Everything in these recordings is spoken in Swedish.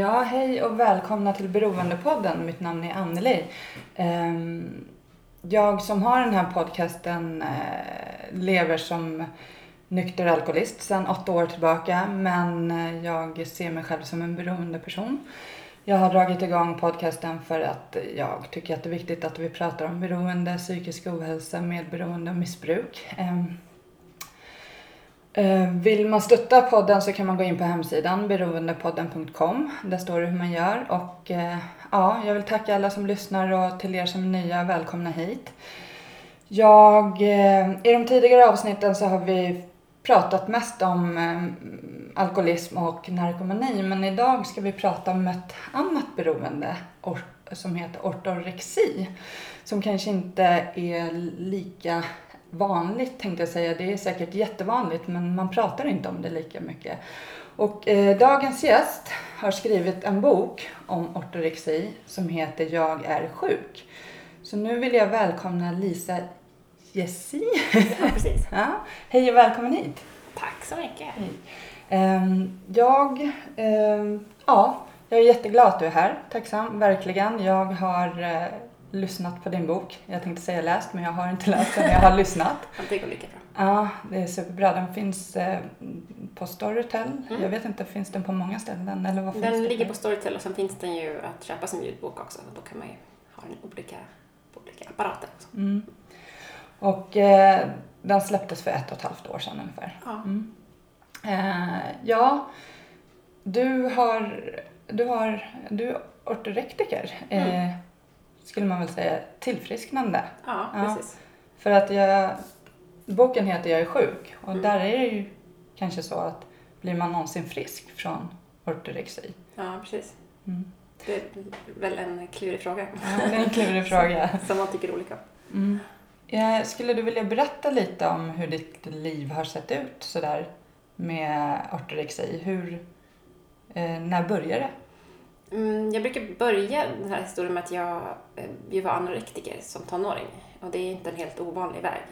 Ja, hej och välkomna till Beroendepodden. Mitt namn är Anneli. Ehm, jag som har den här podcasten eh, lever som nykter alkoholist sedan åtta år tillbaka men eh, jag ser mig själv som en beroendeperson. Jag har dragit igång podcasten för att jag tycker att det är viktigt att vi pratar om beroende, psykisk ohälsa, medberoende och missbruk. Ehm, Eh, vill man stötta podden så kan man gå in på hemsidan beroendepodden.com. Där står det hur man gör. Och eh, ja, jag vill tacka alla som lyssnar och till er som är nya, välkomna hit. Jag, eh, I de tidigare avsnitten så har vi pratat mest om alkoholism och narkomani men idag ska vi prata om ett annat beroende som heter ortorexi som kanske inte är lika vanligt tänkte jag säga. Det är säkert jättevanligt men man pratar inte om det lika mycket. Och eh, dagens gäst har skrivit en bok om ortorexi som heter Jag är sjuk. Så nu vill jag välkomna Lisa Jessi. Ja, precis. ja. Hej och välkommen hit. Tack så mycket. Um, jag, um, ja, jag är jätteglad att du är här. Tacksam, verkligen. Jag har uh, lyssnat på din bok. Jag tänkte säga läst, men jag har inte läst den. Jag har lyssnat. det går lika bra. Ja, det är superbra. Den finns eh, på Storytel. Mm. Jag vet inte, finns den på många ställen? Eller vad den ligger på Storytel och sen finns den ju att köpa som ljudbok också. Då kan man ju ha den olika, på olika apparater. Mm. Och eh, den släpptes för ett och ett halvt år sedan ungefär. Ja. Mm. Eh, ja, du har, du har, du är ortorektiker. Mm. Skulle man väl säga, tillfrisknande. Ja, precis. För att jag, boken heter Jag är sjuk och mm. där är det ju kanske så att blir man någonsin frisk från ortorexi? Ja, precis. Mm. Det är väl en klurig fråga. Ja, det är en klurig fråga. Som man tycker olika mm. ja, Skulle du vilja berätta lite om hur ditt liv har sett ut sådär med ortorexi? Hur, eh, när började det? Mm, jag brukar börja den här historien med att jag, eh, jag var anorektiker som tonåring. Och det är inte en helt ovanlig väg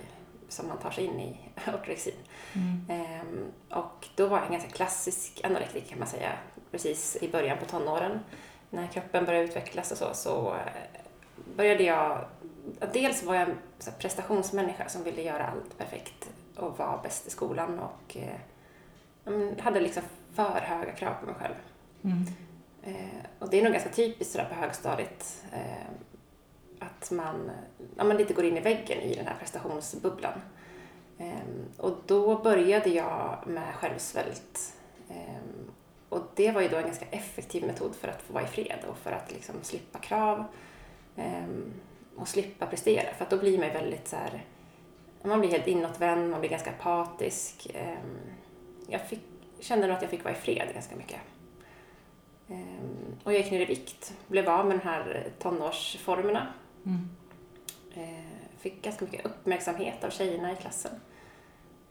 som man tar sig in i ortorexin. Mm. Ehm, och då var jag en ganska klassisk anorektiker kan man säga. Precis i början på tonåren. När kroppen började utvecklas och så, så eh, började jag... Dels var jag en prestationsmänniska som ville göra allt perfekt och vara bäst i skolan och eh, hade liksom för höga krav på mig själv. Mm. Eh, och det är nog ganska typiskt sådär på högstadiet eh, att man, ja, man lite går in i väggen i den här prestationsbubblan. Eh, och då började jag med självsvält. Eh, och det var ju då en ganska effektiv metod för att få vara i fred och för att liksom slippa krav eh, och slippa prestera. För att då blir man ju väldigt så här, man blir helt inåtvänd, man blir ganska apatisk. Eh, jag fick, kände nog att jag fick vara i fred ganska mycket. Ehm, och jag gick ner i vikt, blev av med de här tonårsformerna. Mm. Ehm, fick ganska mycket uppmärksamhet av tjejerna i klassen.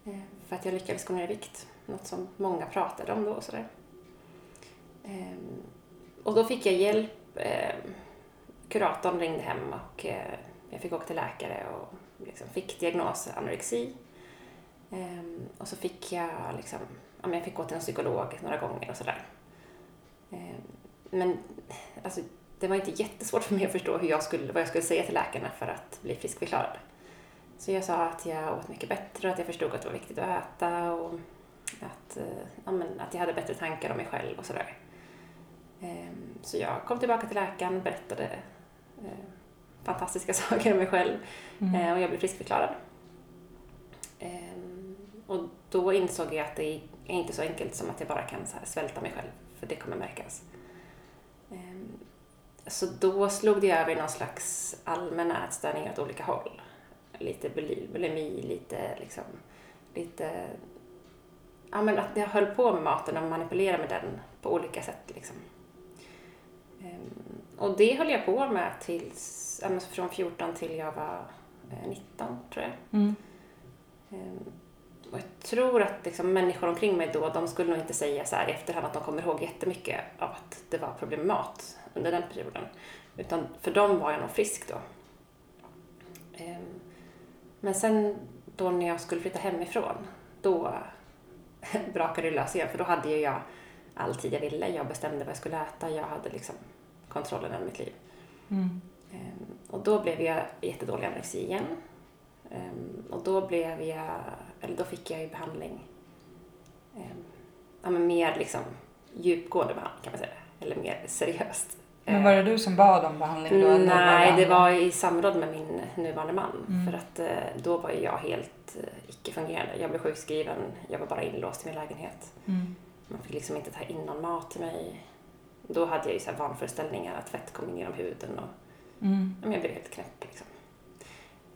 Ehm, för att jag lyckades gå ner i vikt. Något som många pratade om då och sådär. Och då fick jag hjälp. Kuratorn ringde hem och eh, jag fick åka till läkare och liksom fick diagnos anorexi. Och så fick jag liksom, jag fick gå till en psykolog några gånger och sådär. Eh, men alltså, det var inte jättesvårt för mig att förstå hur jag skulle, vad jag skulle säga till läkarna för att bli friskförklarad. Så jag sa att jag åt mycket bättre och att jag förstod att det var viktigt att äta och att, eh, ja, men, att jag hade bättre tankar om mig själv och sådär. Ehm, så jag kom tillbaka till läkaren och berättade eh, fantastiska saker om mig själv mm. och jag blev friskförklarad. Och då insåg jag att det är inte så enkelt som att jag bara kan svälta mig själv för det kommer märkas. Ehm, så då slog det över i någon slags allmän ätstörning åt olika håll. Lite bulimi, lite liksom, lite ja, men att jag höll på med maten och manipulerade med den på olika sätt. Liksom. Ehm, och det höll jag på med tills, från 14 till jag var 19 eh, tror jag. Mm. Och jag tror att liksom, människor omkring mig då, de skulle nog inte säga så här i efterhand att de kommer ihåg jättemycket av att det var problem med mat under den perioden. Utan för dem var jag nog frisk då. Ehm, men sen då när jag skulle flytta hemifrån, då brakade det lös igen för då hade ju jag all tid jag ville. Jag bestämde vad jag skulle äta. Jag hade liksom kontrollen över mitt liv. Mm. Ehm, och då blev jag jättedålig anorexi igen. Ehm, och då blev jag, eller då fick jag ju behandling, ehm, ja men mer liksom djupgående behandling kan man säga. Eller mer seriöst. Men var det du som bad om behandling då? Nej, det var i samråd med min nuvarande man. Mm. För att eh, då var jag helt eh, icke-fungerande. Jag blev sjukskriven, jag var bara inlåst i min lägenhet. Mm. Man fick liksom inte ta in någon mat till mig. Då hade jag ju så här vanföreställningar att fett kom in genom huden och Mm. jag blev helt knäpp. Liksom.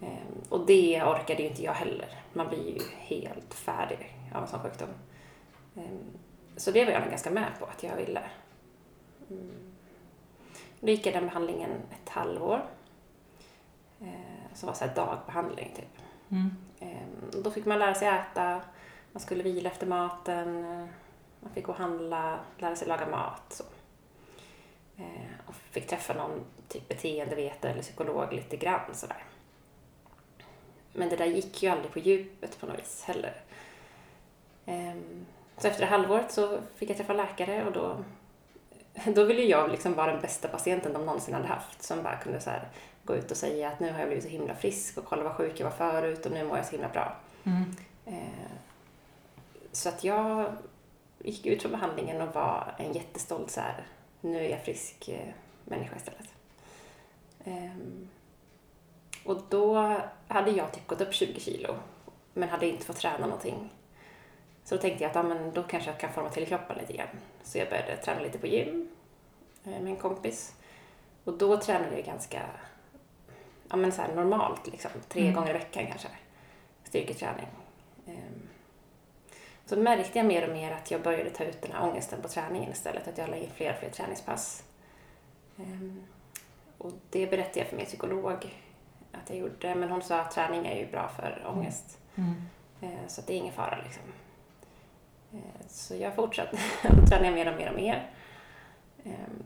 Ehm, och det orkade ju inte jag heller. Man blir ju helt färdig av en sån sjukdom. Ehm, så det var jag nog ganska med på att jag ville. Mm. Då gick jag den behandlingen ett halvår. Eh, som var så dagbehandling typ. Mm. Ehm, Då fick man lära sig äta, man skulle vila efter maten, eh, man fick gå och handla, lära sig laga mat. Så. Och fick träffa någon typ beteendevetare eller psykolog lite grann sådär. Men det där gick ju aldrig på djupet på något vis heller. Ehm, Så efter halvåret så fick jag träffa läkare och då, då ville jag liksom vara den bästa patienten de någonsin hade haft. Som bara kunde så gå ut och säga att nu har jag blivit så himla frisk och kolla vad sjuk jag var förut och nu mår jag så himla bra. Mm. Eh, Så att jag gick ut från behandlingen och var en jättestolt så här, nu är jag frisk eh, människa istället. Och då hade jag typ gått upp 20 kilo men hade inte fått träna någonting. Så då tänkte jag att ja, men då kanske jag kan forma till kroppen lite grann. Så jag började träna lite på gym eh, med en kompis. Och då tränade jag ganska ja, men så normalt, liksom, tre Mm. gånger i veckan kanske. Styrketräning. Ehm, Så märkte jag mer och mer att jag började ta ut den här ångesten på träningen istället. Att jag la in fler och fler träningspass. Ehm, Och det berättade jag för min psykolog att jag gjorde. Men hon sa att träning är ju bra för ångest. Mm. Eh, Så det är ingen fara liksom. Eh, Så jag fortsatte att träna mer och mer och mer. Ehm,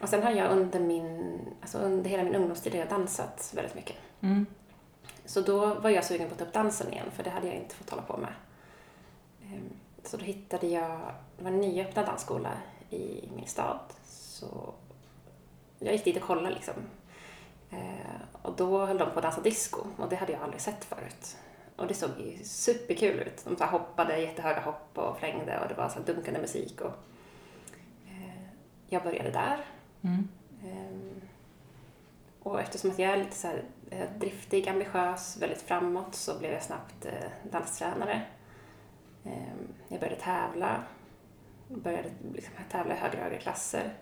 Och sen har jag under min, alltså under hela min ungdomstid har jag dansat väldigt mycket. Mm. Så då var jag sugen på att ta upp dansen igen, för det hade jag inte fått hålla på med. Ehm, Så då hittade jag, det var en nyöppnad dansskola i min stad. Så jag gick dit och kollade liksom. Eh, Och då höll de på att dansa disco och det hade jag aldrig sett förut. Och det såg ju superkul ut. De så hoppade jättehöga hopp och flängde och det var så dunkande musik. Och, eh, jag började där. Mm. Ehm, Och eftersom att jag är lite så här eh, driftig, ambitiös, väldigt framåt så blev jag snabbt danstränare. Ehm, Jag började tävla, började liksom tävla i högre och högre klasser.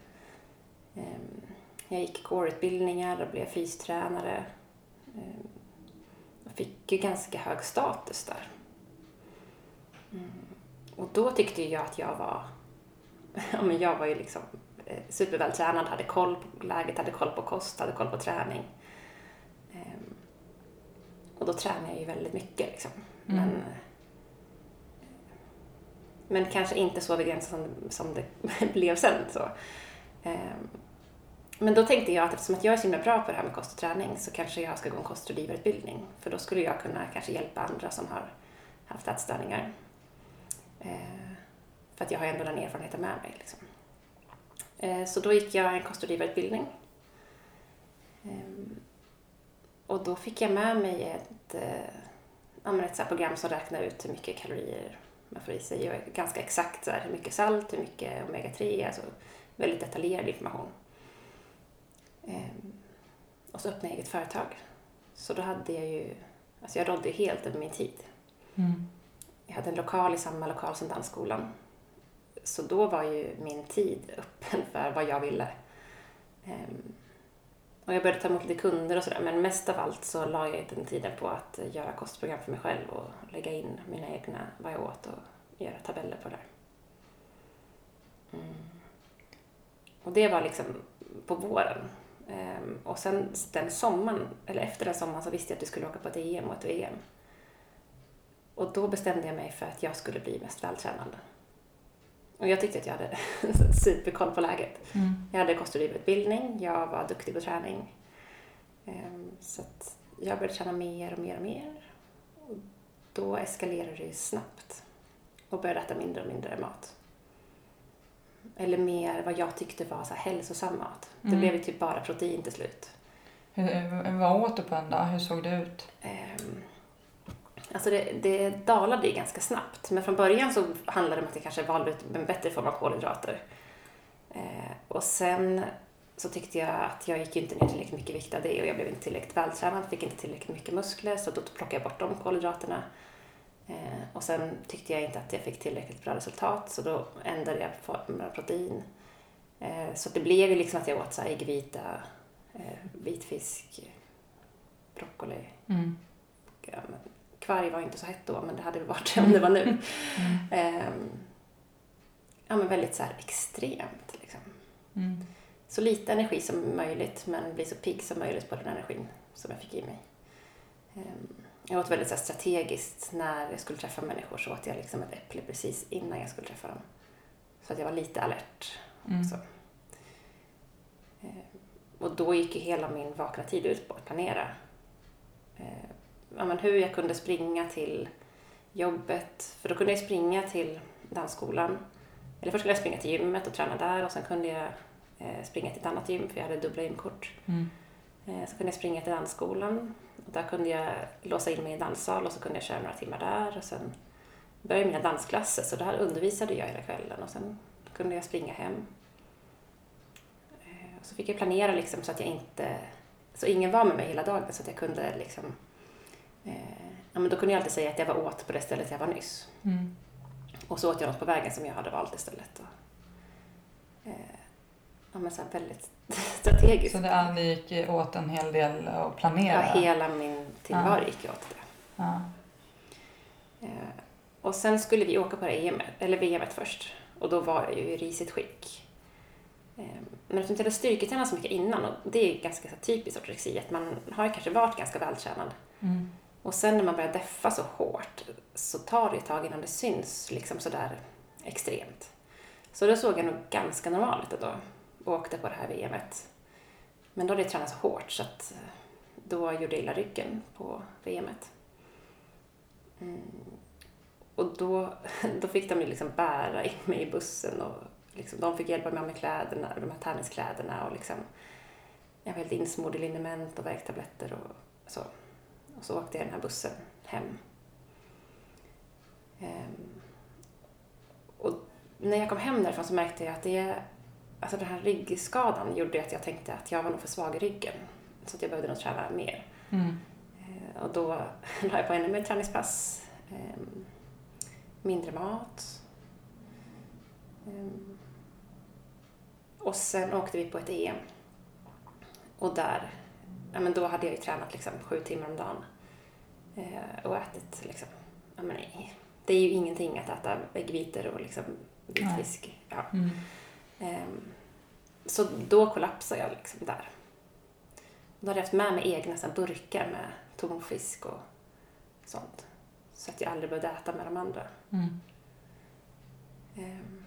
Ehm, Jag gick kårutbildningar och blev fystränare. Ehm, Jag fick ju ganska hög status där. Mm. Och då tyckte jag att jag var, ja men jag var ju liksom eh, supervältränad, hade koll på läget, hade koll på kost, hade koll på träning. Ehm, och då tränade jag ju väldigt mycket liksom. Mm. Men, men kanske inte så vid gränsen som, som det blev sen. Så. Men då tänkte jag att eftersom att jag är så himla bra på det här med kost och träning så kanske jag ska gå en kostrådgivarutbildning. För då skulle jag kunna kanske hjälpa andra som har haft ätstörningar. Eh, för att jag har ändå den erfarenheten med mig. Liksom. Eh, Så då gick jag en kostrådgivarutbildning. Eh, Och då fick jag med mig ett, eh, ett så här program som räknar ut hur mycket kalorier man får i sig och ganska exakt så här, hur mycket salt, hur mycket omega-3, alltså väldigt detaljerad information. Ehm, Och så öppnade jag eget företag. Så då hade jag ju, alltså jag rådde ju helt över min tid. Mm. Jag hade en lokal i samma lokal som dansskolan. Så då var ju min tid öppen för vad jag ville. Ehm, och jag började ta emot lite kunder och sådär, men mest av allt så la jag den tiden på att göra kostprogram för mig själv och lägga in mina egna, vad jag åt och göra tabeller på det. Mm. Och det var liksom på våren. Ehm, och sen den sommaren, eller efter den sommaren så visste jag att vi skulle åka på ett EM och ett VM. Och då bestämde jag mig för att jag skulle bli mest vältränad. Och jag tyckte att jag hade superkoll på läget. Mm. Jag hade kostrådgivarutbildning, jag var duktig på träning. Ehm, Så jag började träna mer och mer och mer. Och då eskalerade det snabbt och började äta mindre och mindre mat. Eller mer vad jag tyckte var så här hälsosam mat. Det Mm. blev ju typ bara protein till slut. Hur, vad åt du på en dag? Hur såg det ut? Ehm, Alltså det, det dalade ju ganska snabbt. Men från början så handlade det om att jag kanske valde ut en bättre form av kolhydrater. Eh, och sen så tyckte jag att jag gick inte ner tillräckligt mycket vikt av det och jag blev inte tillräckligt vältränad, fick inte tillräckligt mycket muskler så då plockade jag bort de kolhydraterna. Eh, och sen tyckte jag inte att jag fick tillräckligt bra resultat så då ändrade jag formen av protein. Eh, så det blev ju liksom att jag åt så här äggvita, eh, vitfisk, broccoli, Mm. ja, kvarg var inte så hett då, men det hade det varit om det var nu. Mm. Ehm, ja, men väldigt så här extremt. Liksom. Mm. Så lite energi som möjligt, men bli så pigg som möjligt på den energin som jag fick i mig. Jag åt väldigt så här strategiskt. När jag skulle träffa människor så åt jag liksom ett äpple precis innan jag skulle träffa dem. Så att jag var lite alert. Mm. Så. Ehm, och då gick ju hela min vakna tid ut på att planera eh, ja, men hur jag kunde springa till jobbet. För då kunde jag springa till dansskolan. Eller först skulle jag springa till gymmet och träna där och sen kunde jag eh, springa till ett annat gym för jag hade dubbla gymkort. Mm. Eh, så kunde jag springa till dansskolan och där kunde jag låsa in mig i en danssal och så kunde jag köra några timmar där och sen började mina dansklasser så där undervisade jag hela kvällen och sen kunde jag springa hem. Eh, och så fick jag planera liksom så att jag inte, så ingen var med mig hela dagen så att jag kunde liksom Eh, ja, men då kunde jag alltid säga att jag var åt på det stället jag var nyss. Mm. Och så åt jag något på vägen som jag hade valt istället. Och, eh, ja, men så väldigt strategiskt. Så det gick åt en hel del att ja, planera? hela min tillvaro Ja. gick åt det. Ja. Eh, och sen skulle vi åka på EM, eller VMet först. Och då var jag ju i risigt skick. Eh, men eftersom jag hade styrketränat så mycket innan, och det är ganska typiskt ortorexi, att man har kanske varit ganska vältränad. Mm. Och sen när man börjar deffa så hårt så tar det ett tag innan det syns liksom sådär extremt. Så då såg jag nog ganska normal ut då åkte på det här VMet. Men då hade jag tränat så hårt så att eh, då gjorde jag illa ryggen på VMet. Mm. Och då, då fick de ju liksom bära in mig i bussen och liksom, de fick hjälpa mig med kläderna, de här träningskläderna och liksom jag var helt insmord i liniment och värktabletter och så. Och så åkte jag den här bussen hem. Ehm, och när jag kom hem därifrån så märkte jag att det, alltså den här ryggskadan gjorde att jag tänkte att jag var nog för svag i ryggen. Så att jag behövde nog träna mer. Mm. Eh, Och då la jag på ännu mer träningspass, ehm, mindre mat. Ehm, Och sen åkte vi på ett EM. Och där, ja men då hade jag ju tränat liksom sju timmar om dagen. Eh, Och ätit liksom, ja men nej. Det är ju ingenting att äta äggvitor och liksom vit fisk. Ja. Mm. Ehm, Så då kollapsade jag liksom där. Då hade jag haft med mig egna så burkar med tonfisk och sånt. Så att jag aldrig behövde äta med de andra. Mm. Ehm,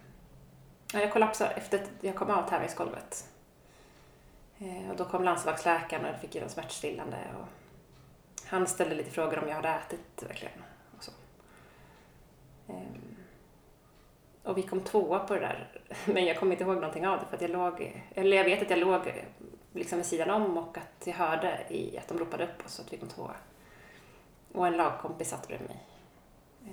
ja, Jag kollapsade efter att jag kom av tävlingsgolvet. Eh, Och då kom landslagsläkaren och fick ge dem smärtstillande. Och han ställde lite frågor om jag hade ätit verkligen. Och, så. Ehm, och vi kom tvåa på det där. Men jag kommer inte ihåg någonting av det för att jag låg, eller jag vet att jag låg liksom vid sidan om och att jag hörde i att de ropade upp oss att vi kom tvåa. Och en lagkompis satt bredvid mig. Eh,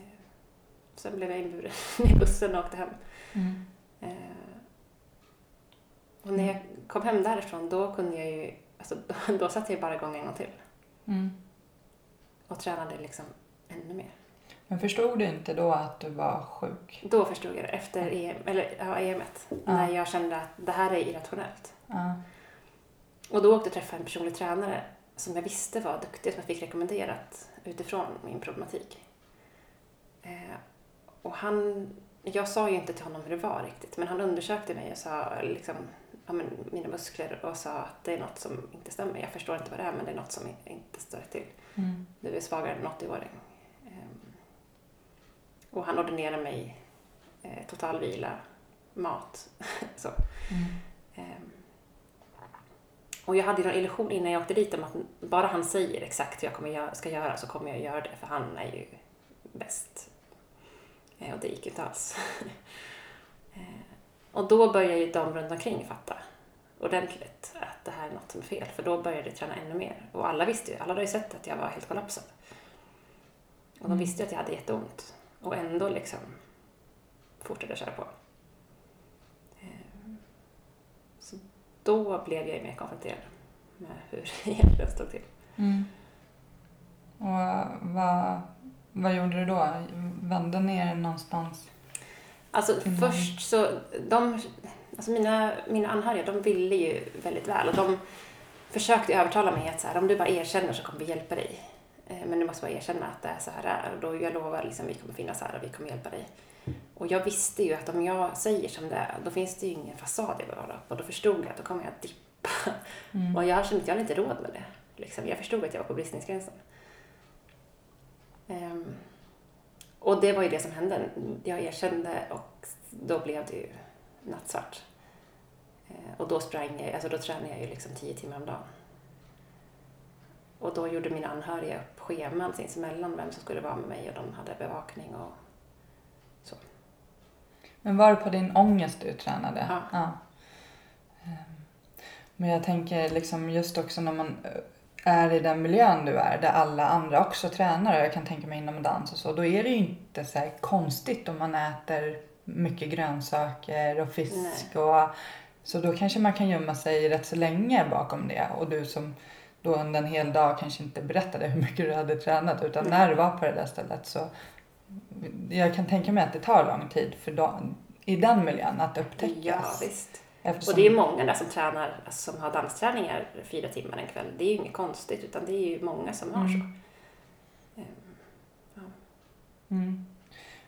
Sen blev jag inburen i bussen och åkte hem. Mm. Eh, Och när jag kom hem därifrån då kunde jag ju, alltså då, då satte jag bara igång en gång till Mm. och tränade liksom ännu mer. Men förstod du inte då att du var sjuk? Då förstod jag det efter EM, eller ja, EMet, när jag kände att det här är irrationellt. Ja. Och då åkte jag träffa en personlig tränare som jag visste var duktig, som jag fick rekommenderat utifrån min problematik. Eh, och han, jag sa ju inte till honom hur det var riktigt, men han undersökte mig och sa liksom, ja, men, mina muskler och sa att det är något som inte stämmer. Jag förstår inte vad det är, men det är något som inte står rätt till. Mm. Du är svagare än en 80-åring. Och han ordinerade mig eh, total vila, mat. så. Mm. Ehm, och jag hade ju en illusion innan jag åkte dit om att bara han säger exakt hur jag kommer ska göra så kommer jag göra det för han är ju bäst. Eh, och det gick ju inte alls. Eh, Och då börjar ju de runt omkring fatta ordentligt att det här är något som är fel. För då började jag träna ännu mer. Och alla visste ju, alla hade ju sett att jag var helt kollapsad. Och de visste ju att jag hade jätteont. Och ändå liksom fortsatte jag köra på. Ehm, Så då blev jag mer konfronterad med hur det egentligen stod till. Mm. Och vad, vad gjorde du då? Vände ner någonstans? Alltså Mm. först så, de, alltså mina, mina anhöriga de ville ju väldigt väl och de försökte övertala mig att så här, om du bara erkänner så kommer vi hjälpa dig. Eh, Men du måste bara erkänna att det är så här och då jag lovar liksom vi kommer finnas här och vi kommer hjälpa dig. Och jag visste ju att om jag säger som det är, då finns det ju ingen fasad jag behöver upp och då förstod jag att då kommer jag att dippa. Mm. Och jag kände att jag hade inte råd med det. Liksom. Jag förstod att jag var på bristningsgränsen. Ehm, och det var ju det som hände. Jag erkände och då blev det ju nattsvart. Eh, och då sprang jag, alltså då tränade jag ju liksom tio timmar om dagen. Och då gjorde mina anhöriga upp scheman sinsemellan vem som skulle vara med mig och de hade bevakning och så. Men var det på din ångest du tränade? Ja. Ehm, Men jag tänker liksom just också när man eh, är i den miljön du är där alla andra också tränar jag kan tänka mig inom dans och så. Då är det ju inte så konstigt om man äter mycket grönsaker och fisk och så då kanske man kan gömma sig rätt så länge bakom det och du som då under en hel dag kanske inte berättade hur mycket du hade tränat utan Nej. när du var på det där stället så jag kan tänka mig att det tar lång tid för då, i den miljön att upptäckas. Ja, visst. Eftersom, Och det är många där som tränar, alltså, som har dansträningar fyra timmar en kväll. Det är ju inget konstigt utan det är ju många som har så. Mm. Ehm, Mm.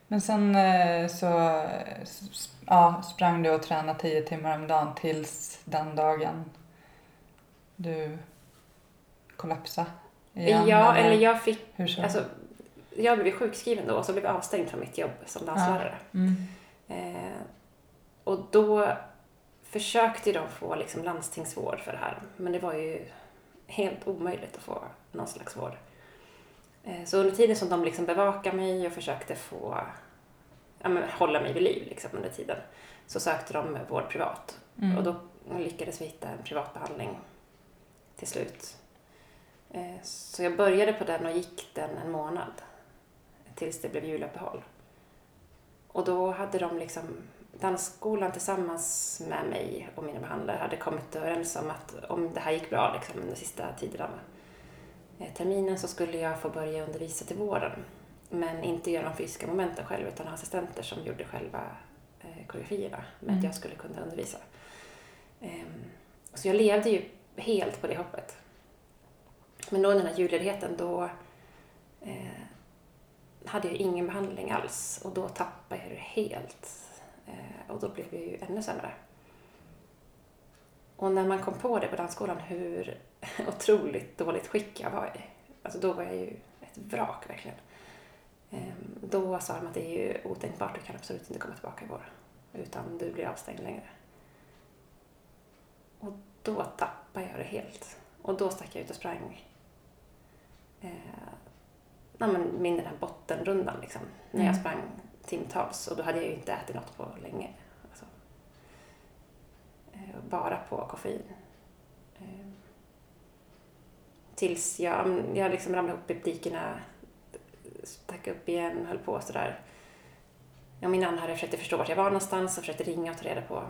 Men sen eh, så ja, sprang du och tränade tio timmar om dagen tills den dagen du kollapsade igen? Ja, eller jag fick, alltså, jag blev sjukskriven då och så blev jag avstängd från mitt jobb som danslärare. mm. Eh, och då försökte de få liksom landstingsvård för det här, men det var ju helt omöjligt att få någon slags vård. Eh, så under tiden som de liksom bevakade mig och försökte få ja, men, hålla mig vid liv liksom, under tiden så sökte de vård privat. Mm. Och då lyckades vi hitta en privat behandling till slut. Eh, Så jag började på den och gick den en månad tills det blev juluppehåll. Och då hade de liksom, dansskolan tillsammans med mig och mina behandlare hade kommit överens om att om det här gick bra liksom, under sista tiden av eh, terminen så skulle jag få börja undervisa till våren. Men inte göra de fysiska momenten själv utan ha assistenter som gjorde själva eh, koreografierna. Men Mm. att jag skulle kunna undervisa. Ehm, så jag levde ju helt på det hoppet. Men då under den här julledigheten då eh, hade jag ingen behandling alls och då tappade jag det helt. Eh, och då blev jag ju ännu sämre. Och när man kom på det på dansskolan hur otroligt dåligt skick jag var i, alltså då var jag ju ett vrak verkligen. Eh, Då sa de att det är ju otänkbart, du kan absolut inte komma tillbaka i vår. Utan du blir avstängd längre. Och då tappade jag det helt. Och då stack jag ut och sprang eh, ja, men min den här bottenrundan liksom. När jag Mm. sprang timtals och då hade jag ju inte ätit något på länge. Alltså, eh, bara på koffein. Eh, tills jag, jag liksom ramlade upp i dikerna, stack upp igen, höll på sådär. Ja, min anhöriga försökte förstå vart jag var någonstans och försökte ringa och ta reda på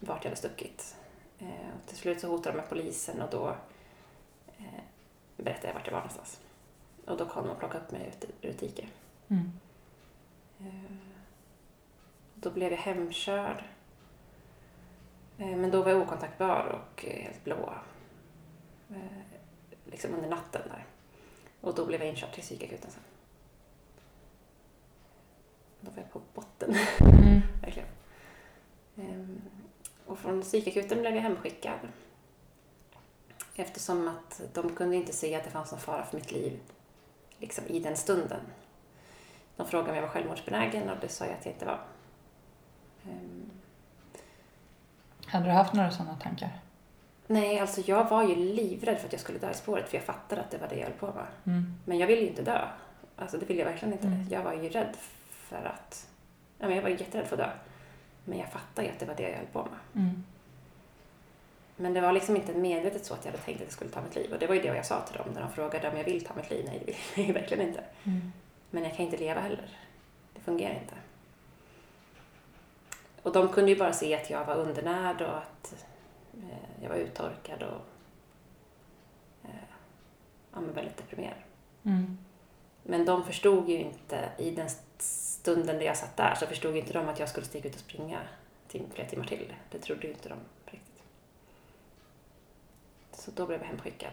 vart jag hade stuckit. Eh, och till slut så hotade de med polisen och då eh, berättade jag vart jag var någonstans. Och då kom de och plockade upp mig ur ett dike. Mm. Eh, Då blev jag hemkörd. Eh, Men då var jag okontaktbar och eh, helt blå. Liksom under natten där. Och då blev jag inkörd till psykakuten sen. Då var jag på botten, Mm. verkligen. Ehm, Och från psykakuten blev jag hemskickad. Eftersom att de kunde inte se att det fanns någon fara för mitt liv liksom i den stunden. De frågade om jag var självmordsbenägen och det sa jag att jag inte var. Ehm, Hade du haft några sådana tankar? Nej, alltså jag var ju livrädd för att jag skulle dö i spåret för jag fattade att det var det jag höll på med. Mm. Men jag ville ju inte dö. Alltså det ville jag verkligen inte. Mm. Jag var ju rädd för att... Ja, men jag var ju jätterädd för att dö. Men jag fattade ju att det var det jag höll på med. Mm. Men det var liksom inte medvetet så att jag hade tänkt att jag skulle ta mitt liv. Och det var ju det jag sa till dem när de frågade om jag vill ta mitt liv. Nej, det vill jag verkligen inte. Mm. Men jag kan inte leva heller. Det fungerar inte. Och de kunde ju bara se att jag var undernärd och att eh, jag var uttorkad och eh, ja, men väldigt deprimerad. Mm. Men de förstod ju inte, i den stunden där jag satt där, så förstod ju inte de att jag skulle stiga ut och springa tim flera timmar till. Det trodde ju inte de. Så då blev jag hemskickad.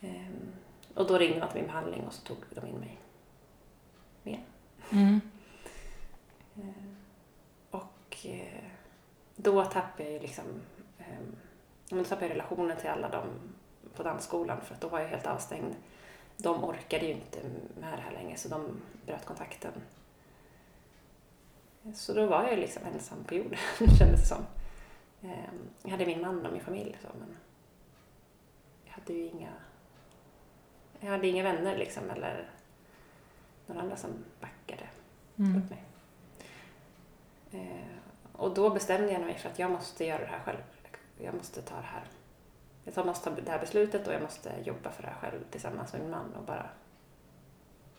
Ehm, och då ringde man till min behandling och så tog de in mig. Igen. Mm. Ehm, och eh, då tappade jag ju liksom, ehm, då tappade jag relationen till alla dem på dansskolan för att då var jag helt avstängd. De orkade ju inte med det här längre så de bröt kontakten. Så då var jag liksom ensam på jorden kändes det som. Ehm, Jag hade min man och min familj så, men jag hade ju inga jag hade inga vänner liksom eller några andra som backade Mm. upp mig. Eh, och då bestämde jag mig för att jag måste göra det här själv. Jag måste ta det här. Jag måste ta det här beslutet och jag måste jobba för det här själv tillsammans med min man och bara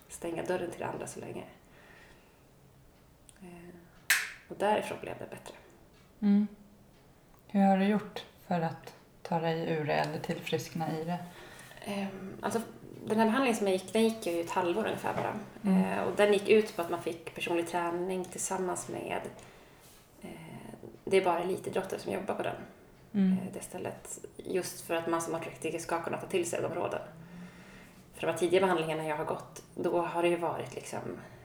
stänga dörren till det andra så länge. Eh, och därifrån blev det bättre. Mm. Hur har du gjort för att ta dig ur det eller tillfriskna i det? Ehm, alltså, den här behandlingen som jag gick, den gick ju ett halvår ungefär bara. Mm. Eh, och den gick ut på att man fick personlig träning tillsammans med, eh, det är bara elitidrottare som jobbar på den, Mm. eh, det stället. Just för att man som atletiker ska kunna ta till sig de råden. För de här tidiga behandlingarna jag har gått, då har det ju varit liksom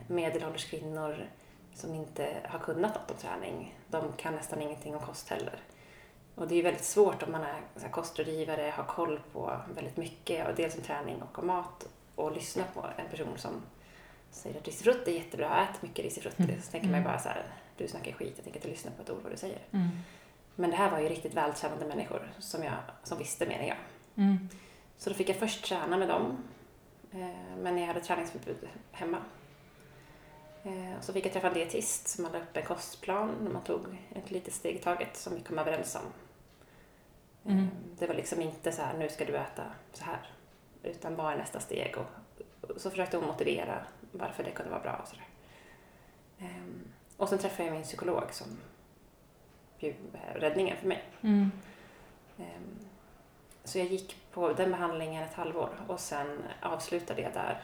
medelålders kvinnor som inte har kunnat något om träning. De kan nästan ingenting om kost heller. Och det är väldigt svårt om man är så här, kostrådgivare, har koll på väldigt mycket, och dels om träning och om mat, och lyssna på en person som säger att risifrutt är jättebra, ät mycket risifrutt. Mm. Så tänker man ju bara så här, du snackar skit, jag tänker inte lyssna på ett ord vad du säger. Mm. Men det här var ju riktigt vältränade människor som, jag, som visste mer än jag. Mm. Så då fick jag först träna med dem, eh, men jag hade träningsförbud hemma. Eh, och så fick jag träffa en dietist som hade upp en kostplan man tog ett litet steg i taget som vi kom överens om. Eh, Mm. Det var liksom inte så här, nu ska du äta så här, utan vad är nästa steg? Och, och så försökte hon motivera varför det kunde vara bra och sådär. Eh, och sen träffade jag min psykolog som är räddningen för mig. Mm. Ehm, Så jag gick på den behandlingen ett halvår och sen avslutade jag där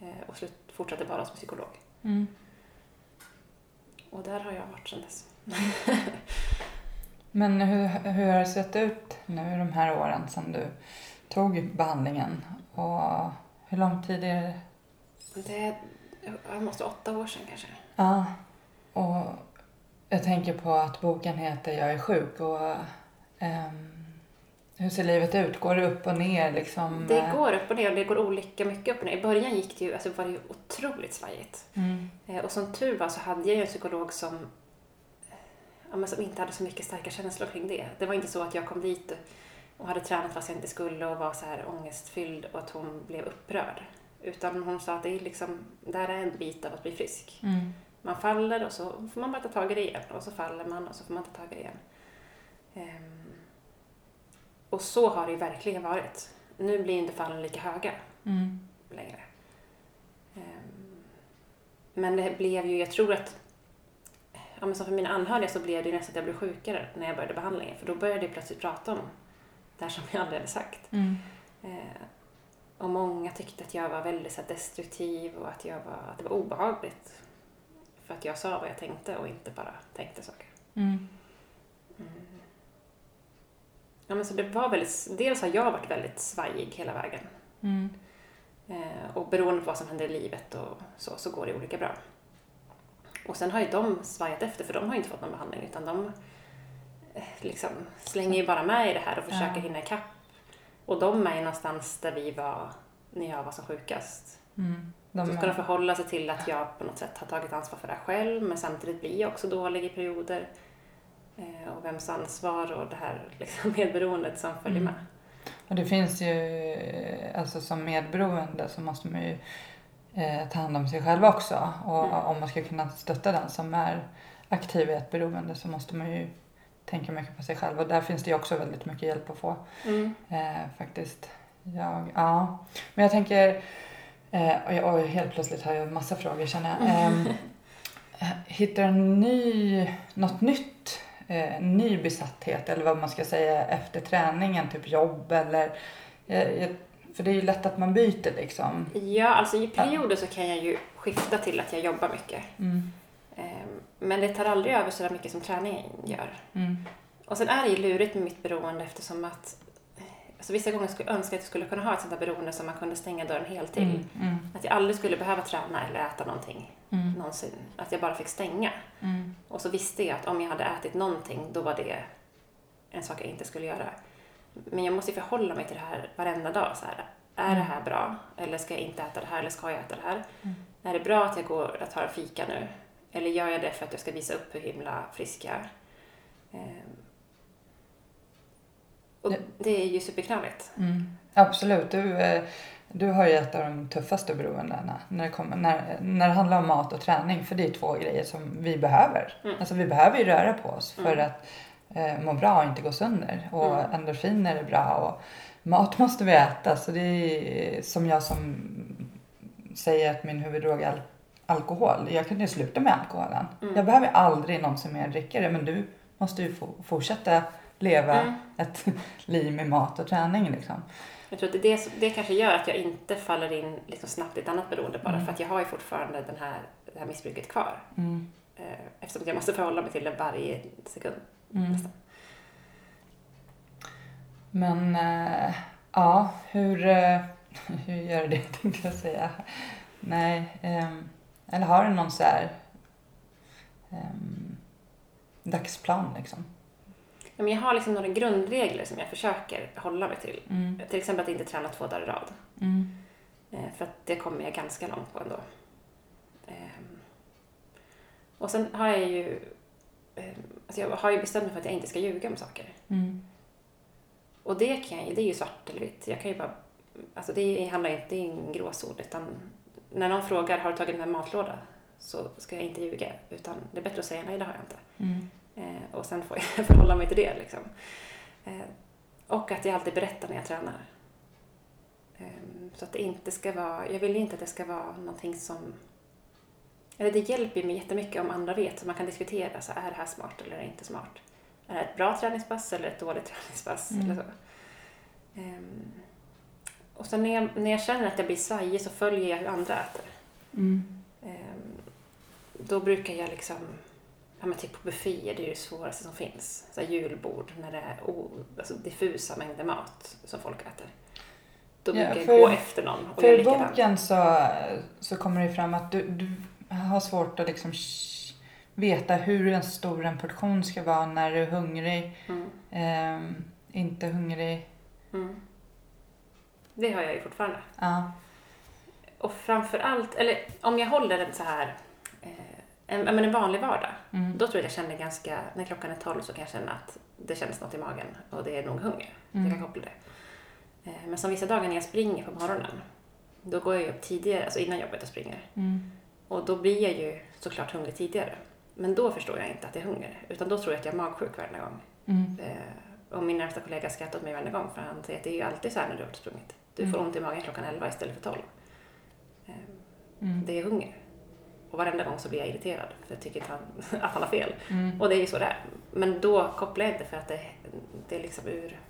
eh, och slut, fortsatte bara som psykolog. Mm. Och där har jag varit sedan dess. Men hur, hur har det sett ut nu de här åren som du tog behandlingen? Och hur lång tid är det? Det jag måste åtta år sedan kanske. Ja, och jag tänker på att boken heter Jag är sjuk och ehm, hur ser livet ut? Går det upp och ner liksom? Det går upp och ner och det går olika mycket upp och ner. I början gick det ju, alltså var det ju otroligt svajigt. Mm. Eh, Och som tur var så hade jag ju en psykolog som, ja, men som inte hade så mycket starka känslor kring det. Det var inte så att jag kom dit och hade tränat fast jag inte skulle och var så här ångestfylld och att hon blev upprörd. Utan hon sa att det är liksom, det här är en bit av att bli frisk. Mm. Man faller och så får man bara ta tag i det igen och så faller man och så får man ta tag i det igen. Ehm, och så har det ju verkligen varit. Nu blir inte fallen lika höga Mm. längre. Ehm, Men det blev ju, jag tror att, ja men som för mina anhöriga så blev det nästan att jag blev sjukare när jag började behandlingen. För då började jag plötsligt prata om det här som jag aldrig hade sagt. Mm. Eh, och många tyckte att jag var väldigt så här, destruktiv och att, jag var, att det var obehagligt. För att jag sa vad jag tänkte och inte bara tänkte saker. Mm. Ja, men så det var väldigt, dels har jag varit väldigt svajig hela vägen. Mm. Eh, och beroende på vad som händer i livet och så, så går det olika bra. Och sen har ju de svajat efter, för de har ju inte fått någon behandling, utan de eh, liksom slänger ju bara med i det här och försöker Ja. hinna ikapp. Och de är ju någonstans där vi var när jag var som sjukast. Mm. De De ska de förhålla sig till att jag på något sätt har tagit ansvar för det här själv, men samtidigt blir jag också dålig i perioder. Eh, och vems ansvar och det här liksom medberoendet som följer Mm. med. Och det finns ju, alltså som medberoende så måste man ju eh, ta hand om sig själv också. Och Mm. om man ska kunna stötta den som är aktiv i ett beroende så måste man ju tänka mycket på sig själv och där finns det ju också väldigt mycket hjälp att få. Mm. Eh, faktiskt. Jag, ja. Men jag tänker, eh, oj, oj, helt plötsligt har jag massa frågor känner jag. Eh, hittar en ny, något nytt, eh, ny besatthet eller vad man ska säga efter träningen, typ jobb eller eh, för det är ju lätt att man byter liksom. Ja, alltså i perioder så kan jag ju skifta till att jag jobbar mycket. Mm. Ehm, Men det tar aldrig över så mycket som träningen gör. Mm. Och sen är det ju lurigt med mitt beroende eftersom att alltså vissa gånger skulle jag önska att jag skulle kunna ha ett sånt där beroende som man kunde stänga dörren helt till. Mm. Mm. Att jag aldrig skulle behöva träna eller äta någonting Mm. någonsin. Att jag bara fick stänga. Mm. Och så visste jag att om jag hade ätit någonting, då var det en sak jag inte skulle göra. Men jag måste ju förhålla mig till det här varenda dag. Så här, är det här bra? Eller ska jag inte äta det här? Eller ska jag äta det här? Mm. Är det bra att jag går och tar en fika nu? Eller gör jag det för att jag ska visa upp hur himla frisk jag är? Ehm. Och det är ju superknöligt. Mm. Absolut. Du, eh, du har ju ett av de tuffaste beroendena när det, kommer, när, när det handlar om mat och träning. För det är två grejer som vi behöver. Mm. Alltså vi behöver ju röra på oss för Mm. att eh, må bra och inte gå sönder. Och Mm. endorfiner är bra och mat måste vi äta. Så det är som jag som säger att min huvuddrog är al- alkohol. Jag kunde ju sluta med alkoholen. Mm. Jag behöver aldrig någonsin mer dricka det men du måste ju fortsätta leva Mm. ett liv med mat och träning liksom. Jag tror att det, det, det kanske gör att jag inte faller in liksom snabbt i ett annat beroende bara Mm. för att jag har ju fortfarande den här, det här missbruket kvar. Mm. Eh, Eftersom jag måste förhålla mig till det varje sekund. Mm. Men eh, ja, hur, eh, hur gör det tänkte jag säga. Nej, ehm, eller har du någon så här ehm, dagsplan liksom? Ja, men jag har liksom några grundregler som jag försöker hålla mig till. Mm. Till exempel att inte träna två dagar i rad. Mm. Eh, För att det kommer jag ganska långt på ändå. Ehm, Och sen har jag ju alltså jag har ju bestämt mig för att jag inte ska ljuga om saker. Mm. Och det, kan jag, det är ju svart eller vitt. Jag kan ju bara, alltså det handlar inte, det är ingen gråzon utan när någon frågar har du tagit med matlåda så ska jag inte ljuga utan det är bättre att säga nej det har jag inte. Mm. Eh, och sen får jag förhålla mig till det liksom. Eh, och att jag alltid berättar när jag tränar. Eh, så att det inte ska vara, jag vill inte att det ska vara någonting som eller det hjälper mig jättemycket om andra vet, så man kan diskutera, så är det här smart eller inte smart? Är det ett bra träningspass eller ett dåligt träningspass? Mm. Eller så. Ehm, och sen när jag, när jag känner att jag blir svajig så följer jag hur andra äter. Mm. Ehm, då brukar jag liksom, ja men typ på bufféer, det är ju det svåraste som finns. Så julbord, när det är o, alltså diffusa mängder mat som folk äter. Då Ja, brukar jag för- gå efter någon och För i boken så, så kommer det fram att du, du har svårt att liksom veta hur en stor en portion ska vara när du är hungrig, Mm. ehm, inte hungrig. Mm. Det har jag ju fortfarande. Ja. Och framför allt, eller om jag håller en så här, eh, en, en vanlig vardag, Mm. då tror jag jag känner ganska, när klockan är 12 så kan jag känna att det känns något i magen och det är nog hunger. Mm. Jag kan koppla det. Eh, men som vissa dagar när jag springer på morgonen, då går jag upp tidigare, alltså innan jobbet och springer. Mm. Och då blir jag ju såklart hungrig tidigare. Men då förstår jag inte att det är hunger, utan då tror jag att jag är magsjuk varje gång. Mm. Eh, och min närmsta kollega skrattar åt mig varje gång för han säger att det är ju alltid så här när du har sprungit. Du får Mm. ont i magen klockan 11 istället för 12. Eh, Mm. det är hunger. Och varenda gång så blir jag irriterad för jag tycker att han, att han har fel. Mm. Och det är ju så det är. Men då kopplar jag inte för att det, det är liksom ur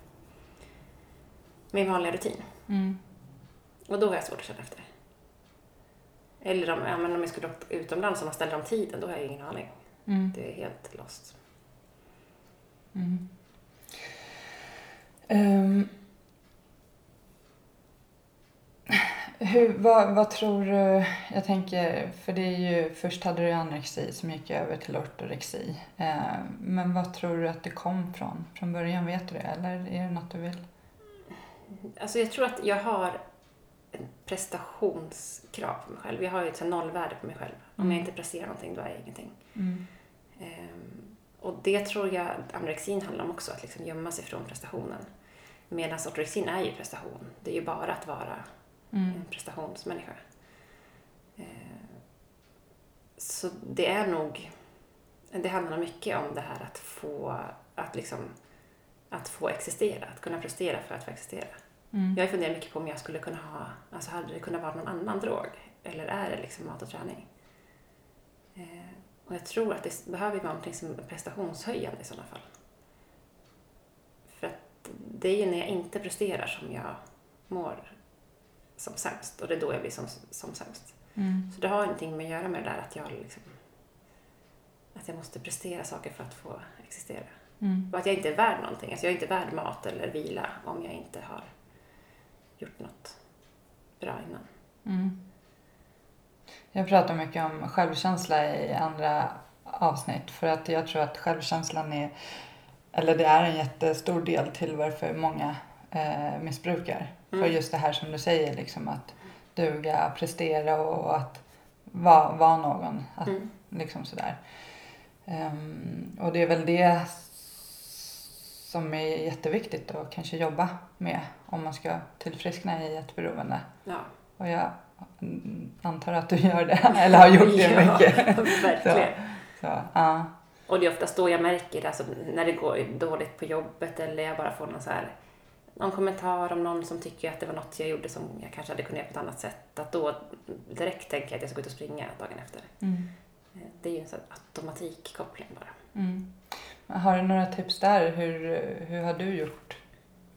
min vanliga rutin. Mm. Och då har jag svårt att känna efter. Eller om, ja, men om jag skulle åka utomlands och man ställer om tiden, då har jag ingen aning. Mm. Det är helt lost. Mm. Ehm. hur, vad, vad tror du, jag tänker, för det är ju, först hade du anorexi som gick över till ortorexi. Ehm, men vad tror du att det kom från? Från början, vet du det? Eller är det något du vill? Alltså jag tror att jag har prestationskrav på mig själv. Jag har ju ett nollvärde på mig själv. Om Mm. jag inte presterar någonting, då är jag ingenting. Mm. Ehm, och det tror jag anorexin handlar om också, att liksom gömma sig från prestationen. Medan ortorexin är ju prestation. Det är ju bara att vara Mm. en prestationsmänniska. Ehm, så det är nog... det handlar mycket om det här att få, att liksom, att få existera, att kunna prestera för att få existera. Mm. Jag har funderat mycket på om jag skulle kunna ha, alltså hade det kunnat vara någon annan drog? Eller är det liksom mat och träning? Eh, och jag tror att det behöver vara någonting som är prestationshöjande i sådana fall. För att det är ju när jag inte presterar som jag mår som sämst och det är då jag blir som, som sämst. Mm. Så det har ingenting med att göra med det där att jag liksom att jag måste prestera saker för att få existera. Mm. Och att jag inte är värd någonting. Alltså jag är inte värd mat eller vila om jag inte har gjort något bra innan. Mm. Jag pratar mycket om självkänsla i andra avsnitt för att jag tror att självkänslan är, eller det är en jättestor del till varför många eh, missbrukar. Mm. För just det här som du säger, liksom att duga, prestera och att vara vara någon. Att, Mm. liksom sådär. Ehm, och det är väl det som är jätteviktigt att kanske jobba med om man ska tillfriskna i ett beroende. Ja. Och jag antar att du gör det, eller har gjort det ja, mycket. verkligen. Så, ja. Och det är oftast då jag märker det, alltså när det går dåligt på jobbet eller jag bara får någon så här någon kommentar om någon som tycker att det var något jag gjorde som jag kanske hade kunnat göra på ett annat sätt. Att då direkt tänker jag att jag ska gå ut och springa dagen efter. Mm. Det är ju en sån automatikkoppling bara. Mm. Har du några tips där? Hur, hur har du gjort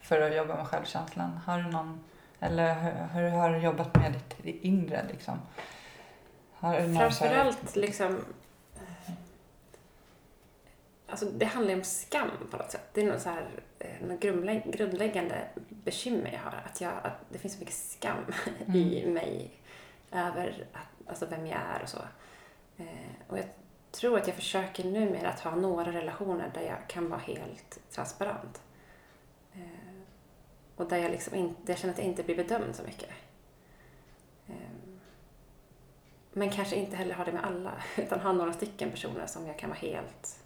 för att jobba med självkänslan? Har du någon, eller hur, hur har du jobbat med ditt inre liksom? Har du Framförallt liksom... Alltså det handlar ju om skam på något sätt. Det är något, så här, eh, något grundlä- grundläggande bekymmer jag har. Att, jag, att det finns så mycket skam i mig över att, alltså vem jag är och så. Eh, och jag tror att jag försöker numera att ha några relationer där jag kan vara helt transparent. Eh, och där jag, liksom inte, där jag känner att jag inte blir bedömd så mycket. Eh, men kanske inte heller ha det med alla, utan ha några stycken personer som jag kan vara helt,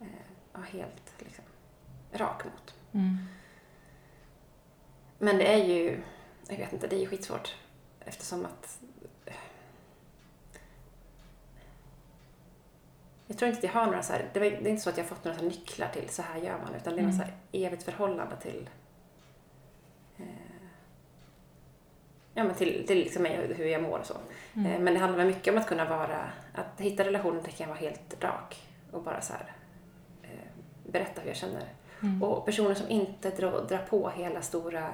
eh, helt liksom, rak mot. Mm. Men det är ju, jag vet inte, det är ju skitsvårt eftersom att jag tror inte att jag har några så här, det, var, det är inte så att jag har fått några så nycklar till så här gör man, utan det är något så Mm. här evigt förhållande till eh, ja, men till, till liksom mig hur jag mår och så. Mm. Eh, Men det handlar mycket om att kunna vara, att hitta relationer där jag kan vara helt rak och bara så här, eh, berätta hur jag känner. Mm. Och personer som inte drar, drar på hela stora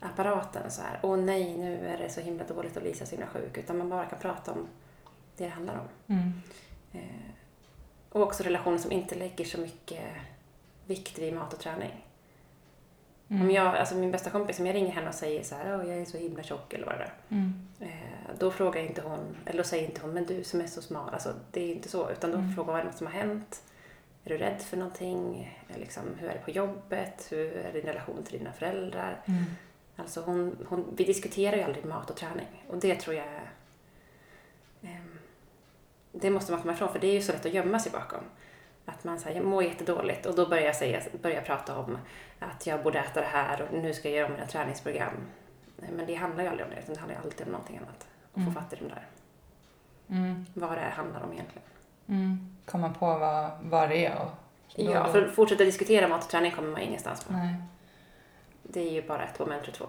apparaten så här, åh nej, nu är det så himla dåligt och Lisa är så himla sjuk, utan man bara kan prata om det det handlar om. Mm. Eh, och också relationer som inte lägger så mycket vikt vid mat och träning. Mm. Om jag, alltså min bästa kompis, om jag ringer henne och säger så här, åh jag är så himla tjock eller vad det är. Mm. Eh, då frågar inte hon, eller då säger inte hon, men du som är så smal, alltså det är inte så, utan då Mm. frågar hon vad som har hänt. Är du rädd för någonting? Eh, Liksom, hur är det på jobbet? Hur är din relation till dina föräldrar? Mm. Alltså hon, hon, vi diskuterar ju aldrig mat och träning och det tror jag är, ehm, det måste man komma ifrån för det är ju så lätt att gömma sig bakom. Att man säger jag mår jättedåligt och då börjar jag, säga, börjar prata om att jag borde äta det här och nu ska jag göra mina träningsprogram. Men det handlar ju aldrig om det utan det handlar ju alltid om någonting annat. Och Mm. få fatt i de där. Mm. Vad det handlar om egentligen. Mm. Komma på vad, vad det är och Ja, för att fortsätta diskutera mat och träning kommer man ingenstans på. Nej. Det är ju bara ett moment för två.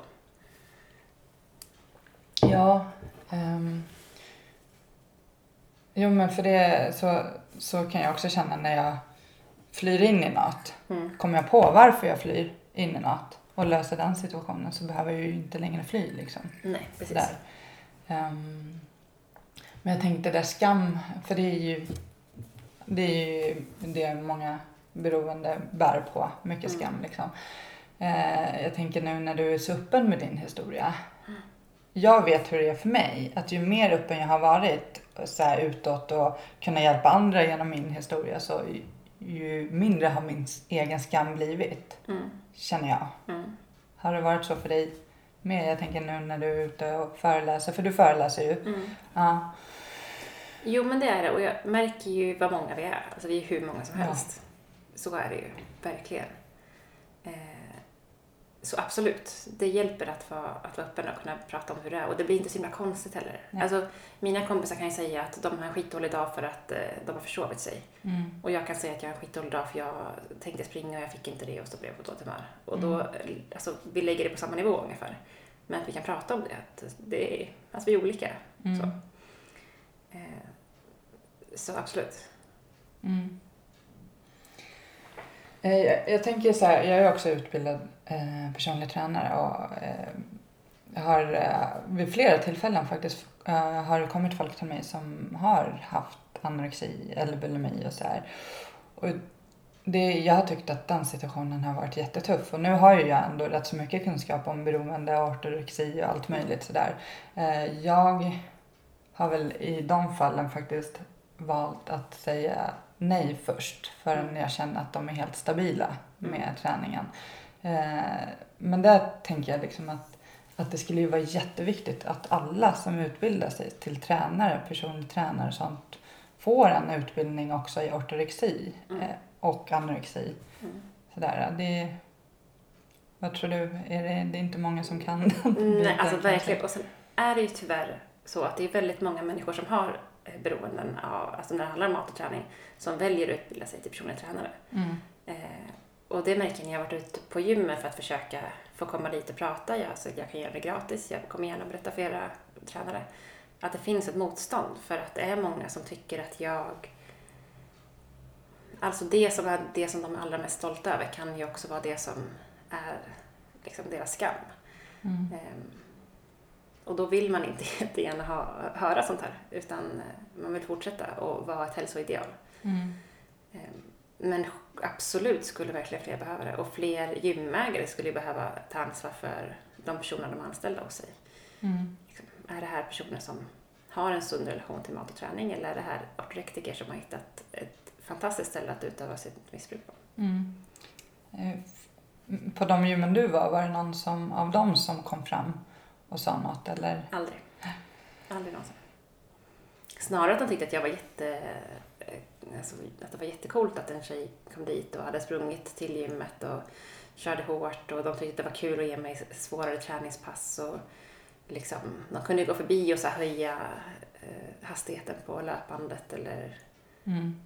Ja. ehm. Jo men för det så, så kan jag också känna när jag flyr in i något. Mm. Kommer jag på varför jag flyr in i något och löser den situationen så behöver jag ju inte längre fly liksom. Nej, precis. Där. Ehm, men jag tänkte där skam, för det är ju det, är ju det många beroende bär på, mycket Mm. skam liksom. Eh, jag tänker nu när du är så öppen med din historia. Jag vet hur det är för mig, att ju mer öppen jag har varit så här utåt och kunna hjälpa andra genom min historia så ju, ju mindre har min egen skam blivit, Mm. känner jag. Mm. Har det varit så för dig med? Jag tänker nu när du är ute och föreläser, för du föreläser ju. Mm. Ja. Jo, men det är det. Och jag märker ju vad många vi är. Alltså vi är hur många som Ja. helst. Så är det ju, verkligen. Eh, så absolut, det hjälper att vara, att vara öppen och kunna prata om hur det är. Och det blir inte så himla konstigt heller. Nej. Alltså, mina kompisar kan ju säga att de har en skitdålig dag för att eh, de har försovit sig. Mm. Och jag kan säga att jag har en skitdålig dag för jag tänkte springa och jag fick inte det och så blev jag på dåligt humör. Och då, Mm. eh, alltså, vi lägger det på samma nivå ungefär. Men att vi kan prata om det, att det är, alltså vi är olika. Mm. Så. Eh, så absolut. Mm. Eh, jag, jag tänker så här, jag är också utbildad eh, personlig tränare och eh, har eh, vid flera tillfällen faktiskt eh, har det kommit folk till mig som har haft anorexi eller bulimi och så här. Och det, jag har tyckt att den situationen har varit jättetuff och nu har ju jag ändå rätt så mycket kunskap om beroende, ortorexi och allt möjligt sådär. Eh, jag har väl i de fallen faktiskt valt att säga nej först förrän jag känner att de är helt stabila med träningen. Eh, men där tänker jag liksom att, att det skulle ju vara jätteviktigt att alla som utbildar sig till tränare, personlig tränare och sånt får en utbildning också i ortorexi Mm. eh, och anorexi. Mm. Sådär, det, vad tror du? Är det, det är inte många som kan den Nej, biten alltså verkligen. Och sen är det ju tyvärr så att det är väldigt många människor som har beroenden av, alltså när det handlar om mat och träning, som väljer att utbilda sig till personlig tränare. Mm. Eh, och det märker jag när jag har varit ute på gymmet för att försöka få komma dit och prata. Jag, alltså, jag kan göra det gratis, jag kommer gärna berätta för era tränare. Att det finns ett motstånd för att det är många som tycker att jag... Alltså det som är det som de är allra mest stolta över kan ju också vara det som är liksom deras skam. Mm. Ehm, och då vill man inte jättegärna ha, höra sånt här utan eh, man vill fortsätta och vara ett hälsoideal. Mm. Ehm, Men absolut skulle verkligen fler behöva det. Och fler gymägare skulle behöva ta ansvar för de personer de har anställda hos sig. Mm. Liksom, är det här personer som har en sund relation till mat och träning eller är det här ortorektiker som har hittat ett fantastiskt ställe att utöva sitt missbruk på? Mm. Eh, På de gymmen du var, var det någon som, av dem som kom fram och sa något eller? Aldrig. Aldrig någonsin. Snarare att de tyckte att jag var jätte... eh, Alltså, att det var jättekult att en tjej kom dit och hade sprungit till gymmet och körde hårt och de tyckte att det var kul att ge mig svårare träningspass och liksom, de kunde gå förbi och så höja eh, hastigheten på löpbandet eller Mm.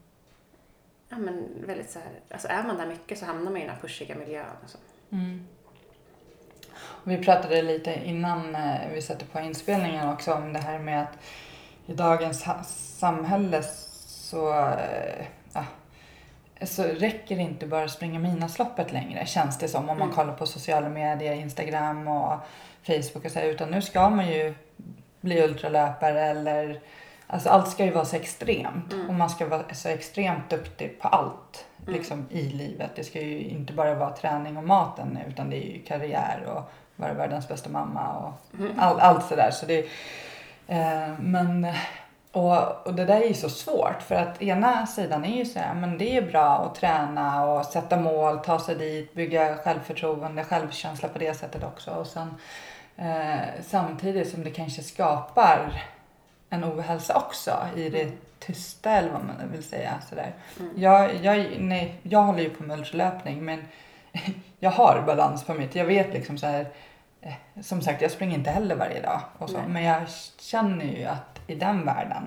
ja men väldigt så här, alltså är man där mycket så hamnar man i den här pushiga miljön och så. Mm. Vi pratade lite innan eh, vi satte på inspelningen också om det här med att i dagens samhälle så, eh, ja, så räcker det inte bara att springa Midnattsloppet längre känns det som om man Mm. kollar på sociala medier, Instagram och Facebook och så här, utan nu ska man ju bli ultralöpare eller Alltså allt ska ju vara så extremt Mm. och man ska vara så extremt duktig på allt. Liksom, i livet. Det ska ju inte bara vara träning och maten utan det är ju karriär och vara världens bästa mamma och Mm. all, allt sådär. Så det, eh, men, och, och det där är ju så svårt för att ena sidan är ju så här, men det är bra att träna och sätta mål, ta sig dit, bygga självförtroende, självkänsla på det sättet också. Och sen, eh, samtidigt som det kanske skapar en ohälsa också i det Mm. tysta eller vad man vill säga. Sådär. Mm. Jag, jag, nej, jag håller ju på med ultralöpning men jag har balans på mitt. Jag vet liksom så här, eh, som sagt jag springer inte heller varje dag och så, Nej. men jag känner ju att i den världen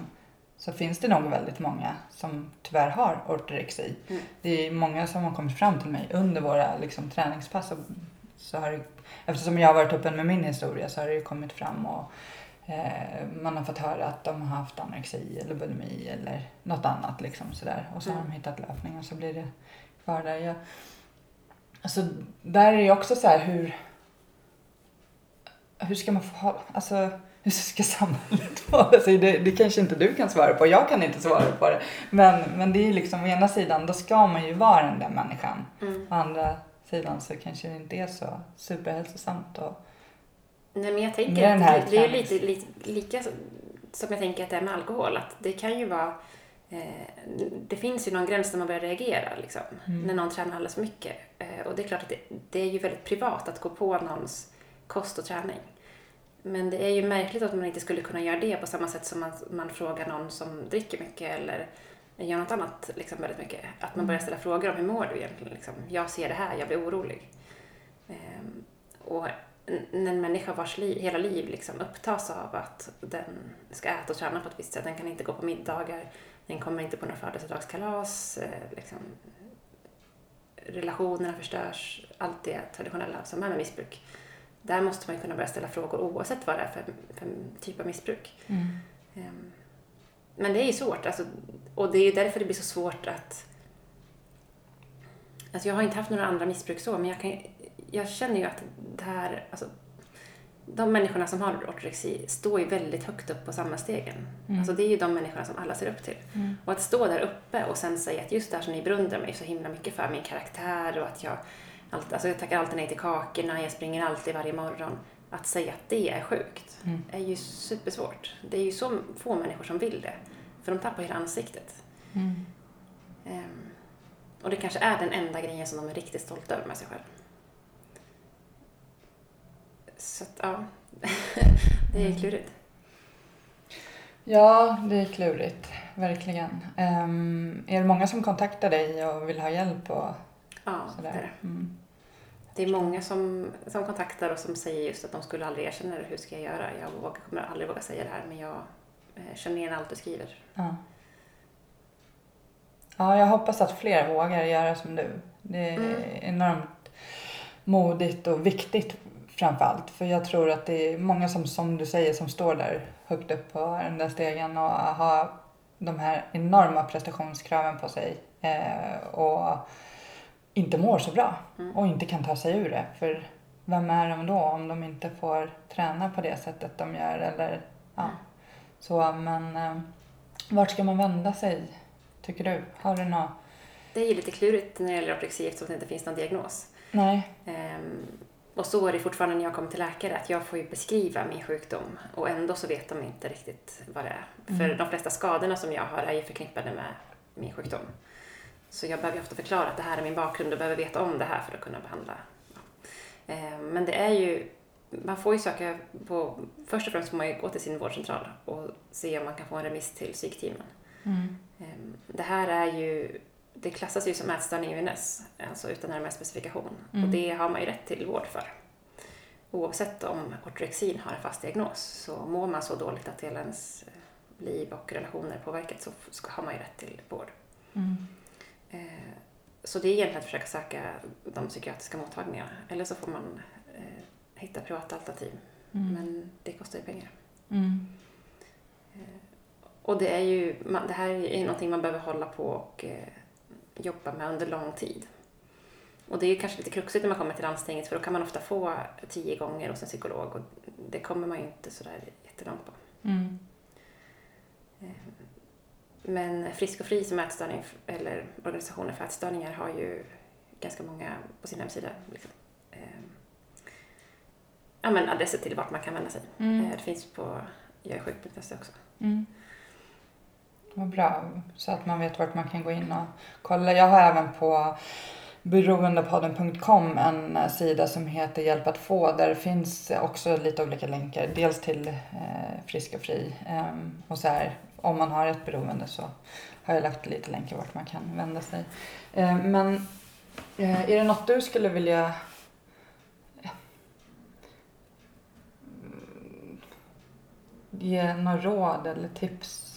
så finns det nog väldigt många som tyvärr har ortorexi. Mm. Det är många som har kommit fram till mig under våra liksom, träningspass. Och, så har eftersom jag har varit öppen med min historia så har det kommit fram och man har fått höra att de har haft anorexi eller bulimi eller något annat liksom sådär. Och så har Mm. de hittat löpning och så blir det kvar där. Jag, alltså, där är det också så här hur hur ska man få ha, alltså hur ska samhället vara? Alltså, det, det kanske inte du kan svara på, jag kan inte svara på det. Men, men det är liksom, å ena sidan då ska man ju vara den där människan. Mm. Å andra sidan så kanske det inte är så superhälsosamt. Och, Nej, men jag tänker att det, det är lite, lite lika som- jag tänker att det är med alkohol. Att det kan ju vara... Eh, det finns ju någon gräns där man börjar reagera liksom, Mm. när någon tränar alldeles för mycket. Eh, och det är klart att det, det är ju väldigt privat att gå på någons kost och träning. Men det är ju märkligt att man inte skulle kunna göra det på samma sätt som att man frågar någon som dricker mycket eller gör något annat liksom, väldigt mycket. Att man börjar ställa frågor om hur mår du egentligen? Liksom. Jag ser det här, jag blir orolig. Ehm, och en människa vars liv, hela liv liksom upptas av att den ska äta och träna på ett visst sätt. Den kan inte gå på middagar, den kommer inte på några födelsedagskalas. Eh, liksom, relationerna förstörs, allt det traditionella som är med missbruk. Där måste man kunna börja ställa frågor oavsett vad det är för, för typ av missbruk. Mm. Um, men det är ju svårt, alltså, och det är därför det blir så svårt att... Alltså jag har inte haft några andra missbruk så, men jag, kan, jag känner ju att det här, alltså, de människorna som har ortorexi står ju väldigt högt upp på samhällsstegen. Mm. Alltså det är ju de människorna som alla ser upp till. Mm. Och att stå där uppe och sen säga att just det här som ni beundrar mig så himla mycket för, min karaktär och att jag, alltså jag tackar alltid nej till kakorna, jag springer alltid varje morgon. Att säga att det är sjukt mm. är ju supersvårt. Det är ju så få människor som vill det. För de tappar hela ansiktet. Um, och det kanske är den enda grejen som de är riktigt stolta över med sig själv. Så att, ja, det är mm. klurigt. Ja, det är klurigt. Verkligen. Um, är det många som kontaktar dig och vill ha hjälp? Och ja, sådär? det är det. Mm. Det är många som, som kontaktar och som säger just att de skulle aldrig erkänna det. Hur ska jag göra? Jag vågar, kommer aldrig våga säga det här men jag eh, känner igen allt du skriver. Ja. ja, jag hoppas att fler vågar göra som du. Det är mm. enormt modigt och viktigt framförallt. För jag tror att det är många som, som du säger, som står där högt upp på den där stegen och har de här enorma prestationskraven på sig eh, och inte mår så bra mm. och inte kan ta sig ur det. För vem är de då om de inte får träna på det sättet de gör eller ja. Mm. Så men eh, vart ska man vända sig tycker du? Har du något? Det är ju lite klurigt när det gäller anorexi eftersom det inte finns någon diagnos. Nej. Um, och så är det fortfarande när jag kommer till läkare, att jag får ju beskriva min sjukdom och ändå så vet de inte riktigt vad det är. Mm. För de flesta skadorna som jag har är ju förknippade med min sjukdom. Så jag behöver ju ofta förklara att det här är min bakgrund och behöver veta om det här för att kunna behandla. Ja. Eh, men det är ju, man får ju söka på, först och främst får man ju gå till sin vårdcentral och se om man kan få en remiss till psykteamen. Mm. Eh, det här är ju det klassas ju som ätstörning i UNS, alltså utan närmare specifikation. Mm. Och det har man ju rätt till vård för. Oavsett om ortorexin har en fast diagnos, så mår man så dåligt att hela ens eh, liv och relationer påverkas så har man ju rätt till vård. Mm. Eh, så det är egentligen att försöka söka de psykiatriska mottagningarna, eller så får man eh, hitta privata alternativ. Mm. Men det kostar ju pengar. Mm. Och det är ju, det här är någonting man behöver hålla på och jobba med under lång tid. Och det är kanske lite kruxigt när man kommer till landstinget för då kan man ofta få tio gånger hos en psykolog och det kommer man ju inte sådär jättelångt på. Mm. Eh, men Frisk och Fri som ätstörning, eller organisationen för ätstörningar har ju ganska många på sin hemsida liksom, eh, ja, men adresser till vart man kan vända sig. Mm. Eh, det finns på jagsjuk.se också. Mm. Vad bra. Så att man vet vart man kan gå in och kolla. Jag har även på beroendepodden.com en eh, sida som heter Hjälp att få. Där finns också lite olika länkar. Dels till eh, Frisk och Fri. Um, och så här, om man har ett beroende så har jag lagt lite länkar vart man kan vända sig. Uh, men eh, är det något du skulle vilja eh, ge några råd eller tips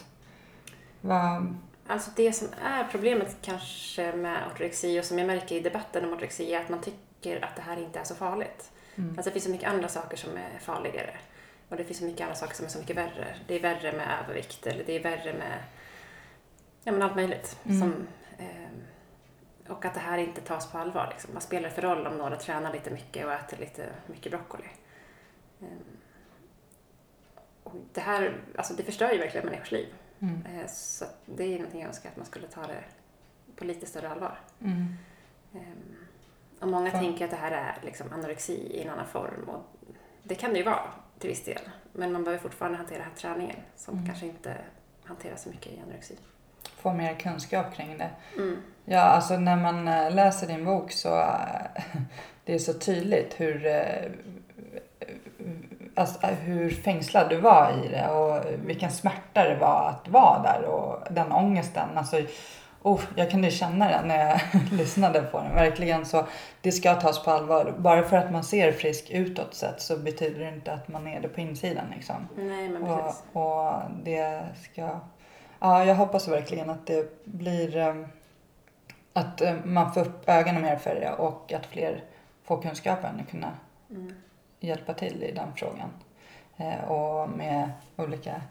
vad... Alltså det som är problemet kanske med ortorexi och som jag märker i debatten om ortorexi är att man tycker att det här inte är så farligt. Mm. Alltså det finns så mycket andra saker som är farligare. Och det finns så mycket andra saker som är så mycket värre. Det är värre med övervikt eller det är värre med ja, men allt möjligt. Mm. Som, eh, och att det här inte tas på allvar. Liksom. Vad spelar det för roll om några tränar lite mycket och äter lite mycket broccoli? Eh, och det här, alltså det förstör ju verkligen människors liv. Mm. Eh, så det är någonting jag önskar att man skulle ta det på lite större allvar. Mm. Ehm, och många För... tänker att det här är liksom anorexi i en annan form och det kan det ju vara till viss del. Men man behöver fortfarande hantera den här träningen som mm. kanske inte hanteras så mycket i anorexi. Få mer kunskap kring det. Mm. Ja, alltså när man eh, läser din bok så eh, det är så tydligt hur alltså, hur fängslad du var i det och vilken smärta det var att vara där och den ångesten. Alltså, oh, jag kunde känna det när jag lyssnade på den. Verkligen så, det ska tas på allvar. Bara för att man ser frisk utåt sett så betyder det inte att man är det på insidan liksom. Nej, men Och, precis. och det ska, ja jag hoppas verkligen att det blir, eh, att eh, man får upp ögonen mer för det och att fler får kunskapen att kunna Mm hjälpa till i den frågan. Eh, och med olika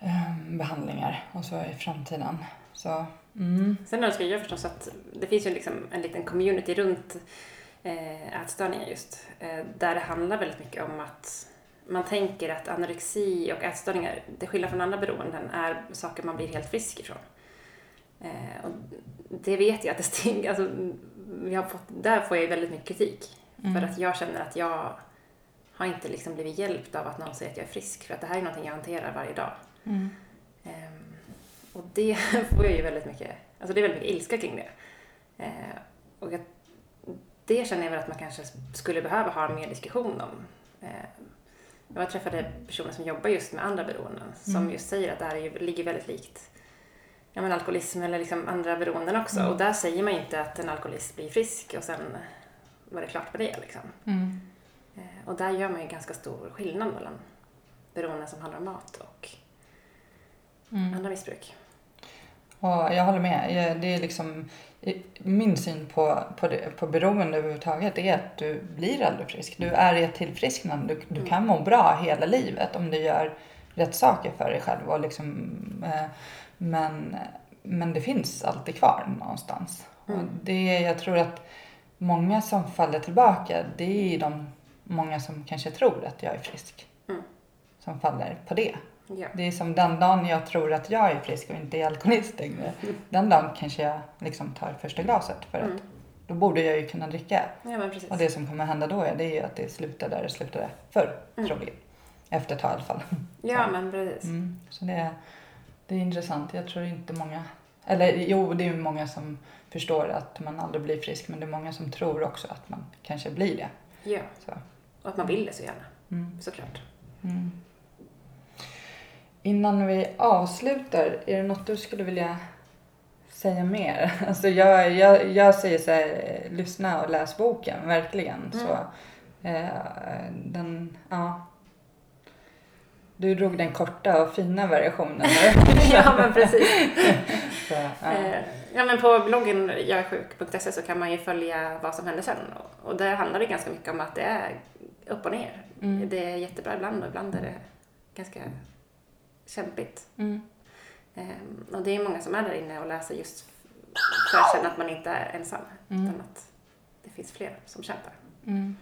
eh, behandlingar och så i framtiden. Så, mm. Sen önskar jag förstås att det finns ju liksom en liten community runt eh, ätstörningar just. Eh, där det handlar väldigt mycket om att man tänker att anorexi och ätstörningar, till skillnad från andra beroenden, är saker man blir helt frisk ifrån. Eh, och det vet jag att det stinker. Alltså, vi har fått, där får jag ju väldigt mycket kritik. Mm. För att jag känner att jag har inte liksom blivit hjälpt av att någon säger att jag är frisk. För att det här är någonting jag hanterar varje dag. Mm. Ehm, och det får jag ju väldigt mycket, alltså det är väldigt mycket ilska kring det. Eh, och jag, det känner jag väl att man kanske skulle behöva ha mer diskussion om. Eh, jag träffade personer som jobbar just med andra beroenden som Mm. just säger att det här är, ju- ligger väldigt likt ja, men alkoholism eller liksom andra beroenden också. Mm. Och där säger man ju inte att en alkoholist blir frisk och sen var det klart med det. Liksom. Mm. Eh, och där gör man ju ganska stor skillnad mellan beroenden som handlar om mat och Mm. andra missbruk. Och jag håller med. Det är liksom, min syn på, på, det, på beroende överhuvudtaget är att du blir aldrig frisk. Du är i ett tillfrisknande. Du, du Mm. kan må bra hela livet om du gör rätt saker för dig själv. Och liksom, eh, men, men det finns alltid kvar någonstans. Mm. Och det, jag tror att många som faller tillbaka, det är de många som kanske tror att jag är frisk. Mm. Som faller på det. Ja. Det är som den dagen jag tror att jag är frisk och inte är alkoholist längre. Den dagen kanske jag liksom tar första glaset för att Mm. då borde jag ju kunna dricka. Ja, men precis. Och det som kommer hända då är det är ju att det slutar där det slutade förr, Mm. troligen. Efter ett tag i alla fall. Ja, men precis. Mm. Så det är, det är intressant. Jag tror inte många, eller jo det är många som förstår att man aldrig blir frisk men det är många som tror också att man kanske blir det. Ja, Så. och att man vill det så gärna, Mm. såklart. Mm. Innan vi avslutar, är det något du skulle vilja säga mer? Alltså jag, jag, jag säger så här, eh, lyssna och läs boken, verkligen. Så, eh, den, ja. Du drog den korta och fina versionen. ja, men precis. så, ja. Ja, men på bloggen jagsjuk.se så kan man ju följa vad som händer sen. Och, där handlar det ganska mycket om att det är upp och ner. Mm. Det är jättebra ibland och ibland är det ganska kämpigt. Mm. Ehm, och det är många som är där inne och läser just för att känna att man inte är ensam. Mm. Utan att det finns fler som kämpar Mm.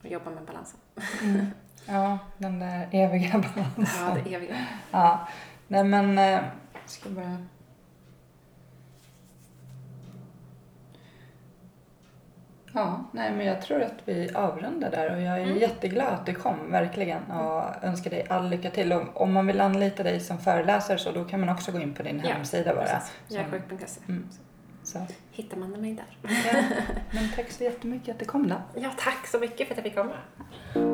och jobbar med balansen. Mm. Ja, den där eviga balansen. Ja, det eviga. Ja, nej men... Eh, ska bara... Ja, nej men jag tror att vi avrundar där och jag är Mm. jätteglad att du kom, verkligen. Och önskar dig all lycka till. Och om man vill anlita dig som föreläsare så då kan man också gå in på din Ja, hemsida bara. Jagsjuk.se. Mm. Så. Hittar man mig där. Ja, men tack så jättemycket att du kom då. Ja, tack så mycket för att jag fick komma.